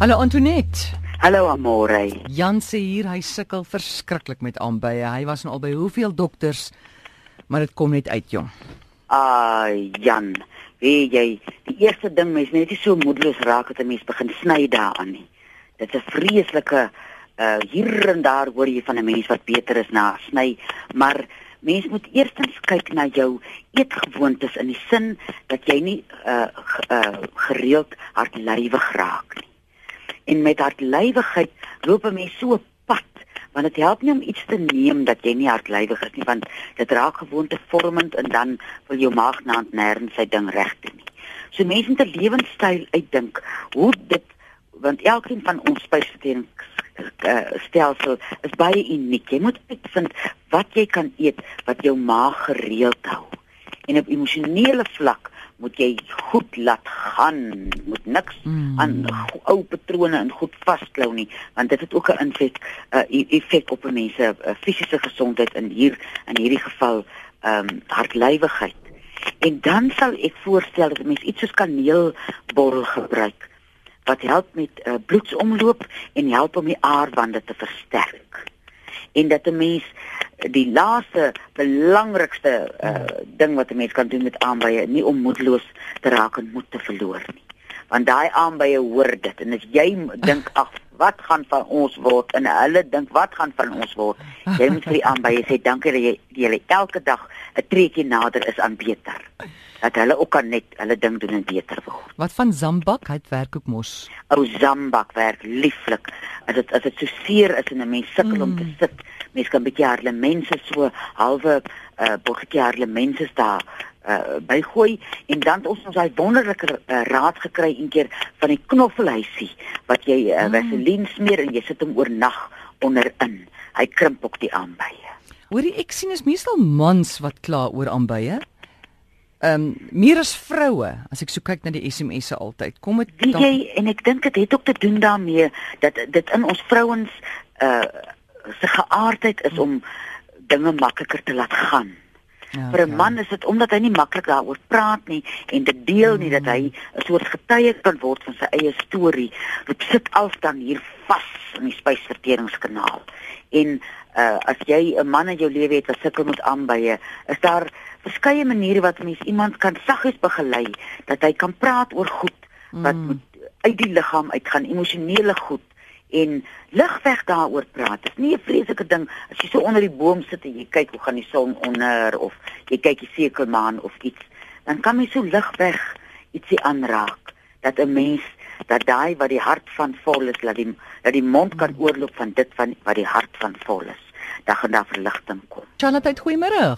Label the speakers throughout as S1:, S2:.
S1: Hallo Antoinette.
S2: Hallo Amore.
S1: Jan sê hier hy sukkel verskriklik met aanbye. Hy was nou al by hoeveel dokters, maar dit kom net uit jong.
S2: Ah, Jan. Weet jy, die eerste ding mens net nie so moedeloos raak dat 'n mens begin sny daaraan nie. Dit is 'n vreeslike uh hier en daar hoor jy van 'n mens wat beter is na sny, maar mens moet eerstens kyk na jou eetgewoontes in die sin dat jy nie uh, uh gereeld hartlywig raak nie. En met hartlywigheid loop 'n mens so pad want dit help nie om iets te neem dat jy nie hartlywig is nie want dit raak gewoonte vormend en dan wil jou maag naand nêrens sy ding reg doen nie. So mense moet 'n lewenstyl uitdink hoe dit want elkeen van ons spysvertering uh, stelsel is baie uniek. Jy moet uitvind wat jy kan eet wat jou maag gereeld hou. En op emosionele vlak moet jy goed laat gaan, moet niks mm. aan ou patrone en goed vasklou nie, want dit het ook 'n invloed uh, effek op 'n mens se uh, fisiese gesondheid in hier in hierdie geval ehm um, hartlywigheid. En dan sal ek voorstel dat mense iets soos kaneelborrel gebruik wat help met uh, bloedsomloop en help om die aarwande te versterk. En dat 'n mens die laaste belangrikste uh, ding wat 'n mens kan doen met aanbye nie om moedeloos te raak en moed te verloor nie. Want daai aanbye hoor dit en as jy dink ag wat gaan van ons word en hulle dink wat gaan van ons word. Jy moet vir die aanbye sê dankie dat jy julle elke dag 'n treetjie nader is aan beter dat hulle ook kan net hulle ding doen en beter word.
S1: Wat van Zambak? Hy werk ook mos.
S2: Ou Zambak werk lieflik. As dit as dit so seer is en 'n mens sukkel mm. om te mm. sit, mens kan bietjie harde mense so halwe uh bietjie harde mense daar uh bygooi en dan ons ons daai wonderlike uh, raad gekry eendag van die knoffelhuisie wat jy uh, mm. vaseline smeer en jy sit hom oornag onderin. Hy krimp ook die aanbye.
S1: Hoorie ek sien is meestal mans wat kla oor aanbye ehm um, meer as vroue as ek so kyk na die SMS'e altyd kom dit
S2: dan jy en ek dink dit het ook te doen daarmee dat dit in ons vrouens uh se geaardheid is om dinge makliker te laat gaan. Ja, Vir 'n man is dit omdat hy nie maklik daaroor praat nie en dit deel nie mm. dat hy 'n soort getuie kan word van sy eie storie. Dit sit al dan hier vas in die spysverteringskanaal. En uh as jy 'n man in jou lewe het wat sukkel met aanbye, is daar verskeie maniere wat mens iemand kan saggies begelei dat hy kan praat oor goed wat mm. moet uit die liggaam uitgaan, emosionele goed en ligweg daaroor praat. Dit is nie 'n vreeslike ding as jy so onder die boom sit en jy kyk hoe gaan die son onder of jy kyk die sekelmaan of iets, dan kan jy so ligweg ietsie aanraak dat 'n mens dat daai wat die hart van vol is, dat die dat die mond kan oorloop van dit van wat die hart van vol is. Dan gaan daar verligting kom.
S1: Charlotte, goeiemôre.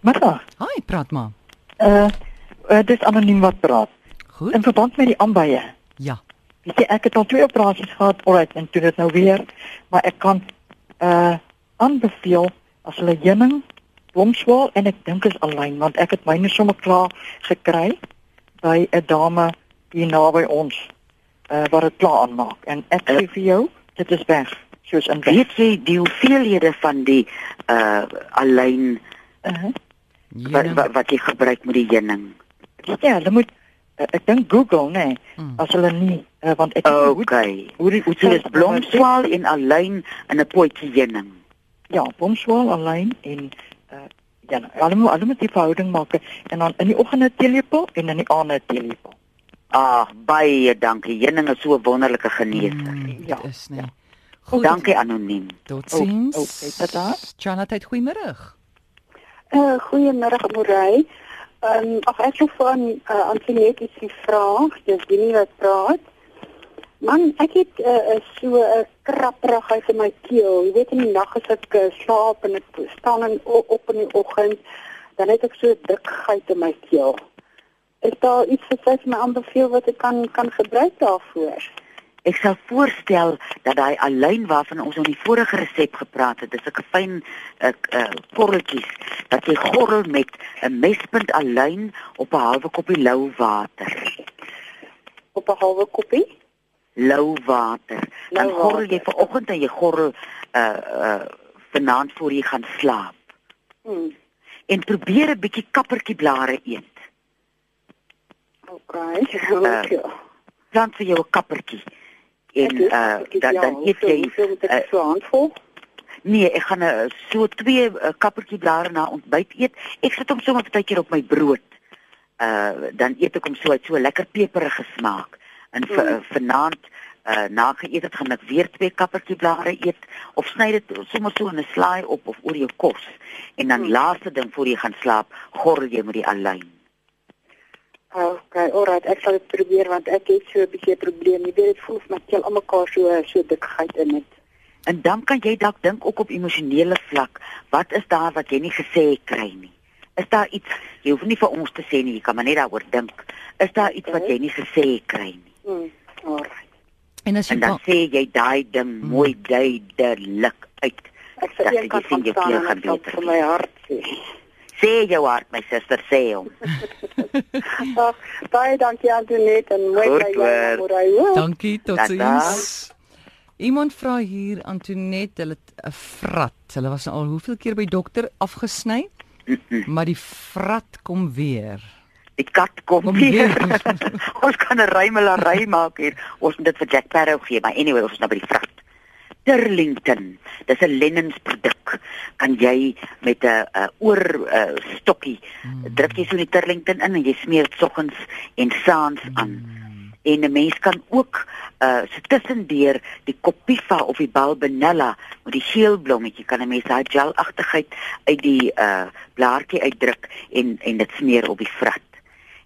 S3: Middag.
S1: Hi, praat maar.
S3: Uh, uh dis anoniem wat praat.
S1: Goed.
S3: In verband met die aanbye.
S1: Ja.
S3: Weet jy ek het al twee operasies gehad, alright, en toe dit nou weer, maar ek kan uh aanbeveel as hulle heuning, blomswaal en ek dink is alleen want ek het myne sommer klaar gekry by 'n dame hier naby ons uh wat dit klaar aanmaak en ek sê vir jou, dit is weg. Soos in
S2: weet jy die hoeveelhede van die uh alleen uh -huh wat, wat wat jy gebruik met die heuning.
S3: Ja, hulle moet uh, ek dink Google nê, nee, hmm. as hulle nie uh, want ek
S2: okay. hoe die hoe dit blomswaal en alleen in 'n potjie heuning.
S3: Ja, blomswaal alleen en uh, ja, hulle moet hulle moet die verhouding maak en dan in die oggend 'n teelepel en in die aand 'n teelepel.
S2: Ah, baie dankie. Heuning is so 'n wonderlike geneesmiddel. Hmm,
S1: ja, is nie. Ja.
S2: Goed. Dankie anoniem.
S1: Totsiens. Oh, okay, tata. Janatheid, goeiemôre.
S4: Uh, Goeiemôre Morey. Ehm um, ag ek sou van uh, Antoinette is die vraag, dis nie wat praat. Man, ek het uh, so 'n uh, krapperigheid in my keel. Jy weet in die nag as ek uh, slaap en ek staan en op in die oggend, dan het ek so dik geit in my keel. Is daar iets wat jy my aanbeveel wat ek kan kan gebruik daarvoor?
S2: Ek sal voorstel dat daai alleen waarvan ons in die vorige resep gepraat het, dis 'n fyn uh, uh, korreltjies dat jy gorrel met 'n mespunt alleen op 'n halwe koppie lou water.
S4: Op 'n halwe koppie
S2: lou water. Dan lou gorrel jy vanoggend en jy gorrel uh uh vanaand voor jy gaan slaap. Hmm. En probeer 'n bietjie kappertjie blare eet.
S4: Okay. Uh,
S2: plant vir jou 'n kappertjie en uh dan dan eet jy
S4: uh,
S2: uh,
S4: so handvol.
S2: nee, ek gaan uh, so twee uh, kappertjie blare na ontbyt eet. Ek sit hom sommer partykeer op my brood. Uh dan eet ek hom so uit so lekker peperige smaak. En vir
S4: Mm.
S2: uh, vanaand uh na geëet het gaan ek weer twee kappertjie blare eet of sny dit sommer so in 'n slaai op of oor jou kos. En dan
S4: Mm.
S2: laaste ding voor jy gaan slaap, gorrel jy met die alyn.
S4: Okay, alright, ek sal dit probeer want ek het so 'n bietjie 'n probleem. Jy weet dit voel of my keel almekaar so so dikheid in het.
S2: En dan kan jy dalk dink ook op emosionele vlak, wat is daar wat jy nie gesê kry nie? Is daar iets jy hoef nie vir ons te sê nie, jy kan maar net daaroor dink. Is daar iets wat jy nie gesê kry nie?
S4: Mm. Alright.
S1: En as jy
S2: En dan
S1: kan-
S2: sê jy daai ding mooi duidelik uit.
S4: Ek een
S2: jy
S4: kant
S2: sien
S4: ek sal
S2: beter
S4: vir my hart sê.
S2: Sê jou hart my suster, sê hom.
S4: Ag, baie dankie Antoinette en mooi jy
S2: hoor.
S4: môre.
S1: Dankie,
S2: Tata.
S1: totsiens. Iemand vra hier Antoinette, hulle het 'n vrat. Hulle was al hoeveel keer by dokter afgesny, maar die vrat kom weer.
S2: Die kat kom,
S1: Kom
S2: weer.
S1: weer.
S2: ons kan 'n rymelary maak hier. Ons moet dit vir Jack Sparrow gee, maar anyway, ons is nou by die vrag. Turlington. Dis 'n Lennons produk. Kan jy met 'n 'n oor uh, stokkie druk jy so in die Turlington in en jy smeer dit soggens en saans aan. En 'n mens kan ook uh so tussendeur die kopiva of die balbenella met die geel blommetjie kan 'n mens daai gelagtigheid uit die uh blaartjie uitdruk en en dit smeer op die vrat.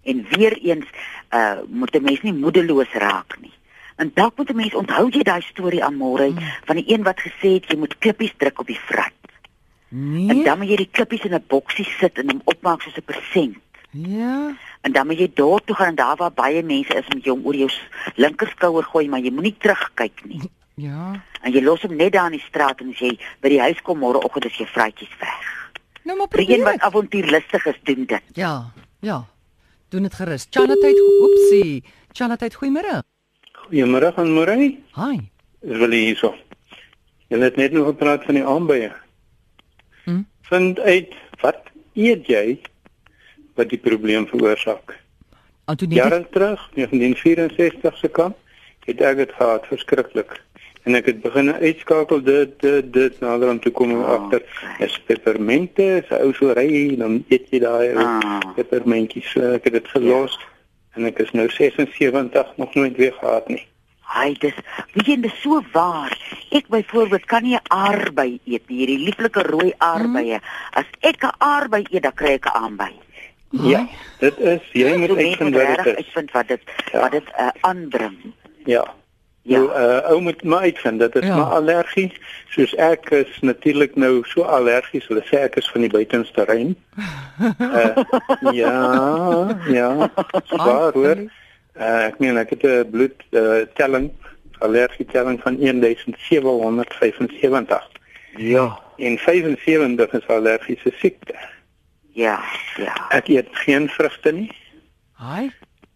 S2: En weer eens uh moet 'n mens nie moedeloos raak nie. En dalk moet 'n mens onthou jy daai storie aan môre mm. van die een wat gesê het jy moet klippies druk op die vrat. En
S1: Nee.
S2: dan moet jy die klippies in 'n boksie sit en hom opmaak soos 'n persent.
S1: Ja.
S2: En dan moet jy daar toe gaan en daar waar baie mense is moet jy hom oor jou linkerskouer gooi, maar jy moenie terugkyk nie.
S1: Ja.
S2: En jy los hom net daar in die straat en as jy by die huis kom môreoggend is jou vraatjies weg.
S1: Nou maar
S2: Vir een
S1: probeer.
S2: wat avontuurlustig is, doen dit.
S1: Ja. Ja. Doen dit gerus. Chanatheid, oepsie. Chanatheid, goeiemôre.
S5: Goeiemôre aan Morey.
S1: Hi.
S5: Dis wel hierso. Jy het net nog gepraat van die aanbye.
S1: Hm?
S5: Vind uit wat eet jy wat die probleem veroorsaak.
S1: Antoinette.
S5: Jare terug, 1964 se kant, het ek dit gehad verskriklik. En ek het begin uitskakel dit dit dit nader aan toe kom
S2: Oh,
S5: agter
S2: okay.
S5: is pepermente, is ou so ry dan eet jy daai
S2: Ah.
S5: pepermentjies. So ek het dit gelos en ek is nou 76 nog nooit weer gehad nie.
S2: Hy dis weet jy dit is so waar. Ek byvoorbeeld kan nie 'n aardbei eet nie, hierdie lieflike rooi aardbeie. As ek 'n aardbei eet, dan kry ek 'n aanbei.
S5: Ja, dit is jy moet
S2: So
S5: uitvind wat dit is.
S2: uitvind wat dit
S5: Ja.
S2: wat dit uh, aandring.
S5: Ja.
S2: Ja.
S5: Nou, uh, ou moet maar uitvind dit is
S1: Ja.
S5: maar allergie. Soos ek is natuurlik nou so allergies. Hulle sê ek is van die buitenste rein. Uh, ja, ja. Waar hoor. Uh, ek meen ek het 'n bloed uh, telling allergie telling van 1775
S2: Ja.
S5: en 75 is allergiese siekte.
S2: Ja, ja.
S5: Ek eet geen vrugte nie.
S1: Hi.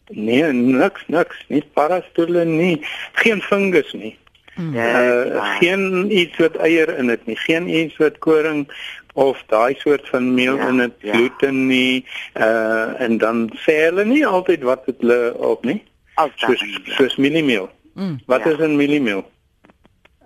S5: Nee, niks, niks, nie parastoele nie, geen fungus nie.
S2: Dis
S5: Uh,
S2: waar.
S5: geen iets wat eier in dit nie, geen iets wat koring of daai soort van meel
S2: Ja,
S5: in dit
S2: ja.
S5: gluten nie. Uh en dan sê hulle nie altyd wat dit hulle op nie.
S2: As.
S5: Soos soos mieliemeel.
S1: Mm.
S5: Wat
S2: Ja.
S5: is 'n mieliemeel?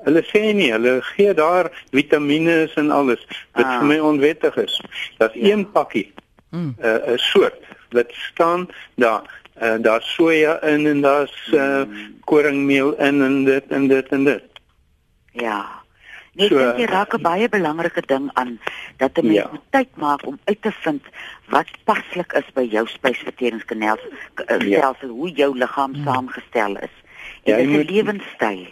S5: Hulle sê nie, hulle gee daar vitamiene en alles wat
S2: Ah.
S5: vir my onwettig is. Daar's
S2: Ja.
S5: een pakkie
S1: Mm.
S5: 'n uh, 'n soort wat staan daar uh, daar's soja in en daar's uh,
S2: Mm.
S5: koringmeel in en dit en dit en dit.
S2: Ja. Nee,
S5: So,
S2: dink jy raak 'n baie belangrike ding aan dat 'n mens
S5: Ja.
S2: moet tyd maak om uit te vind wat paslik is by jou spysverteringskanaal
S5: Ja.
S2: stelsel, hoe jou liggaam saamgestel is.
S5: Ja,
S2: En
S5: jy
S2: dit is 'n
S5: moet-
S2: lewenstyl.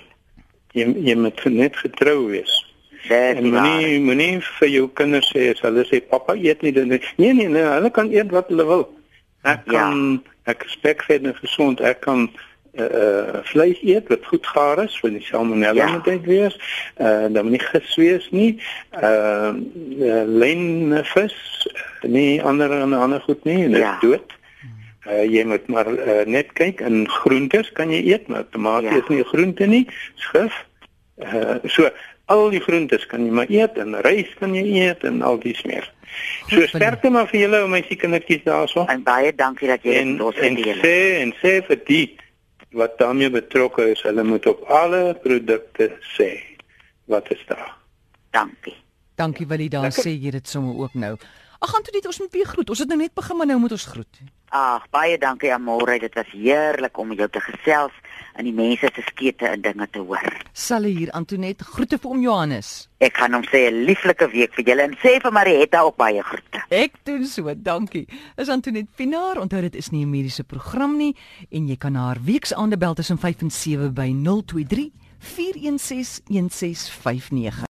S5: Jy jy moet net getrou wees.
S2: Dis
S5: En
S2: waar.
S5: moenie moenie vir jou kinders sê as hulle sê pappa eet nie dit nie. Nee nee nee, hulle kan eet wat hulle wil. Ek
S2: Ja.
S5: kan ek spekvet en gesond. Ek kan uh, uh vleis eet wat goed gaar is, want die salmonella
S2: Ja.
S5: moet uit wees. Uh dan moet nie gis wees nie. Uh, uh lynvis, nie ander en ander goed nie, dit
S2: Ja.
S5: dood. Uh, jy moet maar uh, net kyk in groentes kan jy eet, maar tomatie
S2: Ja.
S5: is nie groente nie, skif. Uh, so al die groentes kan jy maar eet en rys kan jy eet en al dies meer. So sterkte maar vir julle ou meisie kindertjies daarso.
S2: En baie dankie dat jy
S5: En
S2: dit los
S5: en
S2: gedeel het.
S5: sê en sê vir die wat daarmee betrokke is, hulle moet op alle produkte sê wat is daar.
S2: Dankie.
S1: Dankie Willie, dan
S5: Lekker.
S1: sê jy dit sommer ook nou. Ag, Antoinette, ons moet weer groet. Ons het nou net begin, maar nou moet ons groet.
S2: Ag, baie dankie Amore, dit was heerlik om jou te gesels en die mense se skete en dinge te hoor.
S1: Salle hier Antoinette, groete vir oom Johannes.
S2: Ek gaan hom sê 'n lieflike week vir julle en sê vir Marietta ook baie groete.
S1: Ek doen so, dankie. Is Antoinette Pinaar, onthou dit is nie 'n mediese program nie en jy kan haar weksaande bel tussen 5 en 7 by 023 416 1659.